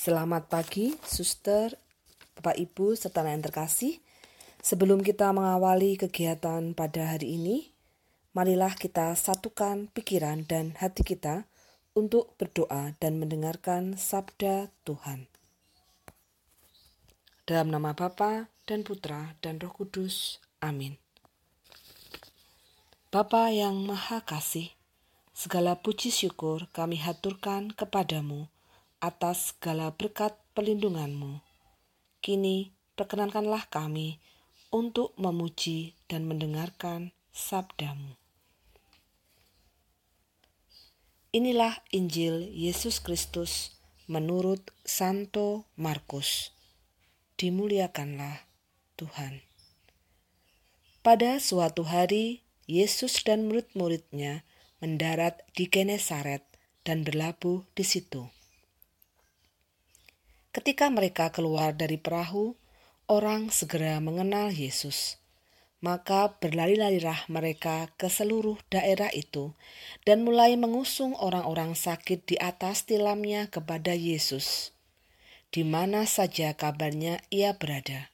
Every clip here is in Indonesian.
Selamat pagi, suster, Bapak Ibu, serta yang terkasih. Sebelum kita mengawali kegiatan pada hari ini, marilah kita satukan pikiran dan hati kita untuk berdoa dan mendengarkan sabda Tuhan. Dalam nama Bapa dan Putra dan Roh Kudus. Amin. Bapa yang Maha Kasih, segala puji syukur kami haturkan kepadamu atas segala berkat perlindunganmu. Kini perkenankanlah kami untuk memuji dan mendengarkan sabdamu. Inilah Injil Yesus Kristus menurut Santo Markus. Dimuliakanlah Tuhan. Pada suatu hari, Yesus dan murid-muridnya mendarat di Genesaret dan berlabuh di situ. Ketika mereka keluar dari perahu, orang segera mengenal Yesus. Maka berlari-larilah mereka ke seluruh daerah itu dan mulai mengusung orang-orang sakit di atas tilamnya kepada Yesus. Di mana saja kabarnya ia berada.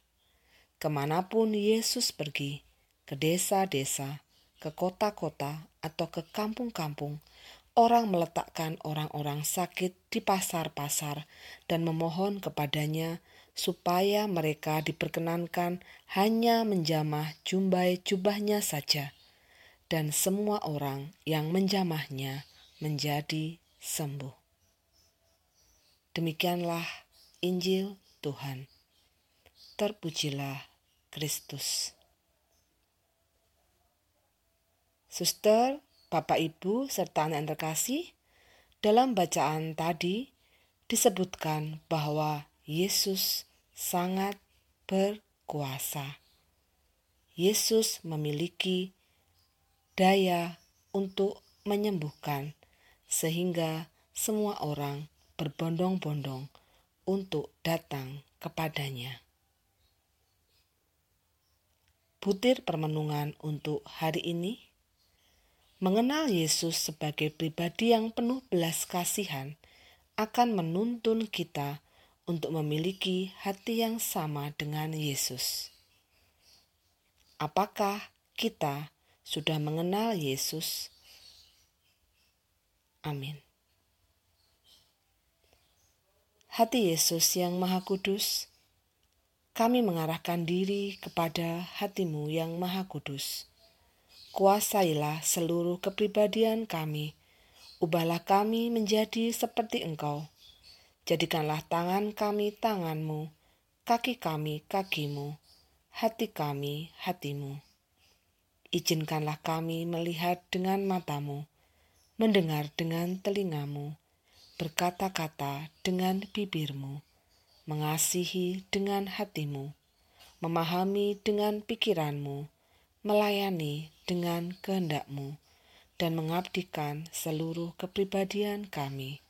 Ke mana pun Yesus pergi, ke desa-desa, ke kota-kota, atau ke kampung-kampung, orang meletakkan orang-orang sakit di pasar-pasar dan memohon kepadanya supaya mereka diperkenankan hanya menjamah jumbai jubahnya saja, dan semua orang yang menjamahnya menjadi sembuh. Demikianlah Injil Tuhan. Terpujilah Kristus. Suster, Bapak Ibu serta anak yang terkasih, dalam bacaan tadi disebutkan bahwa Yesus sangat berkuasa. Yesus memiliki daya untuk menyembuhkan, sehingga semua orang berbondong-bondong untuk datang kepadanya. Butir permenungan untuk hari ini Mengenal Yesus sebagai pribadi yang penuh belas kasihan akan menuntun kita untuk memiliki hati yang sama dengan Yesus. Apakah kita sudah mengenal Yesus? Amin. Hati Yesus yang Maha Kudus, kami mengarahkan diri kepada hatimu yang Maha Kudus kuasailah seluruh kepribadian kami. Ubahlah kami menjadi seperti Engkau. Jadikanlah tangan kami tanganmu, kaki kami kakimu, hati kami hatimu. Izinkanlah kami melihat dengan matamu, mendengar dengan telingamu, berkata-kata dengan bibirmu, mengasihi dengan hatimu, memahami dengan pikiranmu, melayani dengan kehendakmu, dan mengabdikan seluruh kepribadian kami.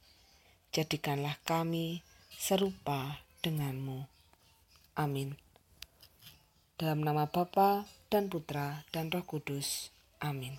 Jadikanlah kami serupa denganmu. Amin. Dalam nama Bapa dan Putra dan Roh Kudus. Amin.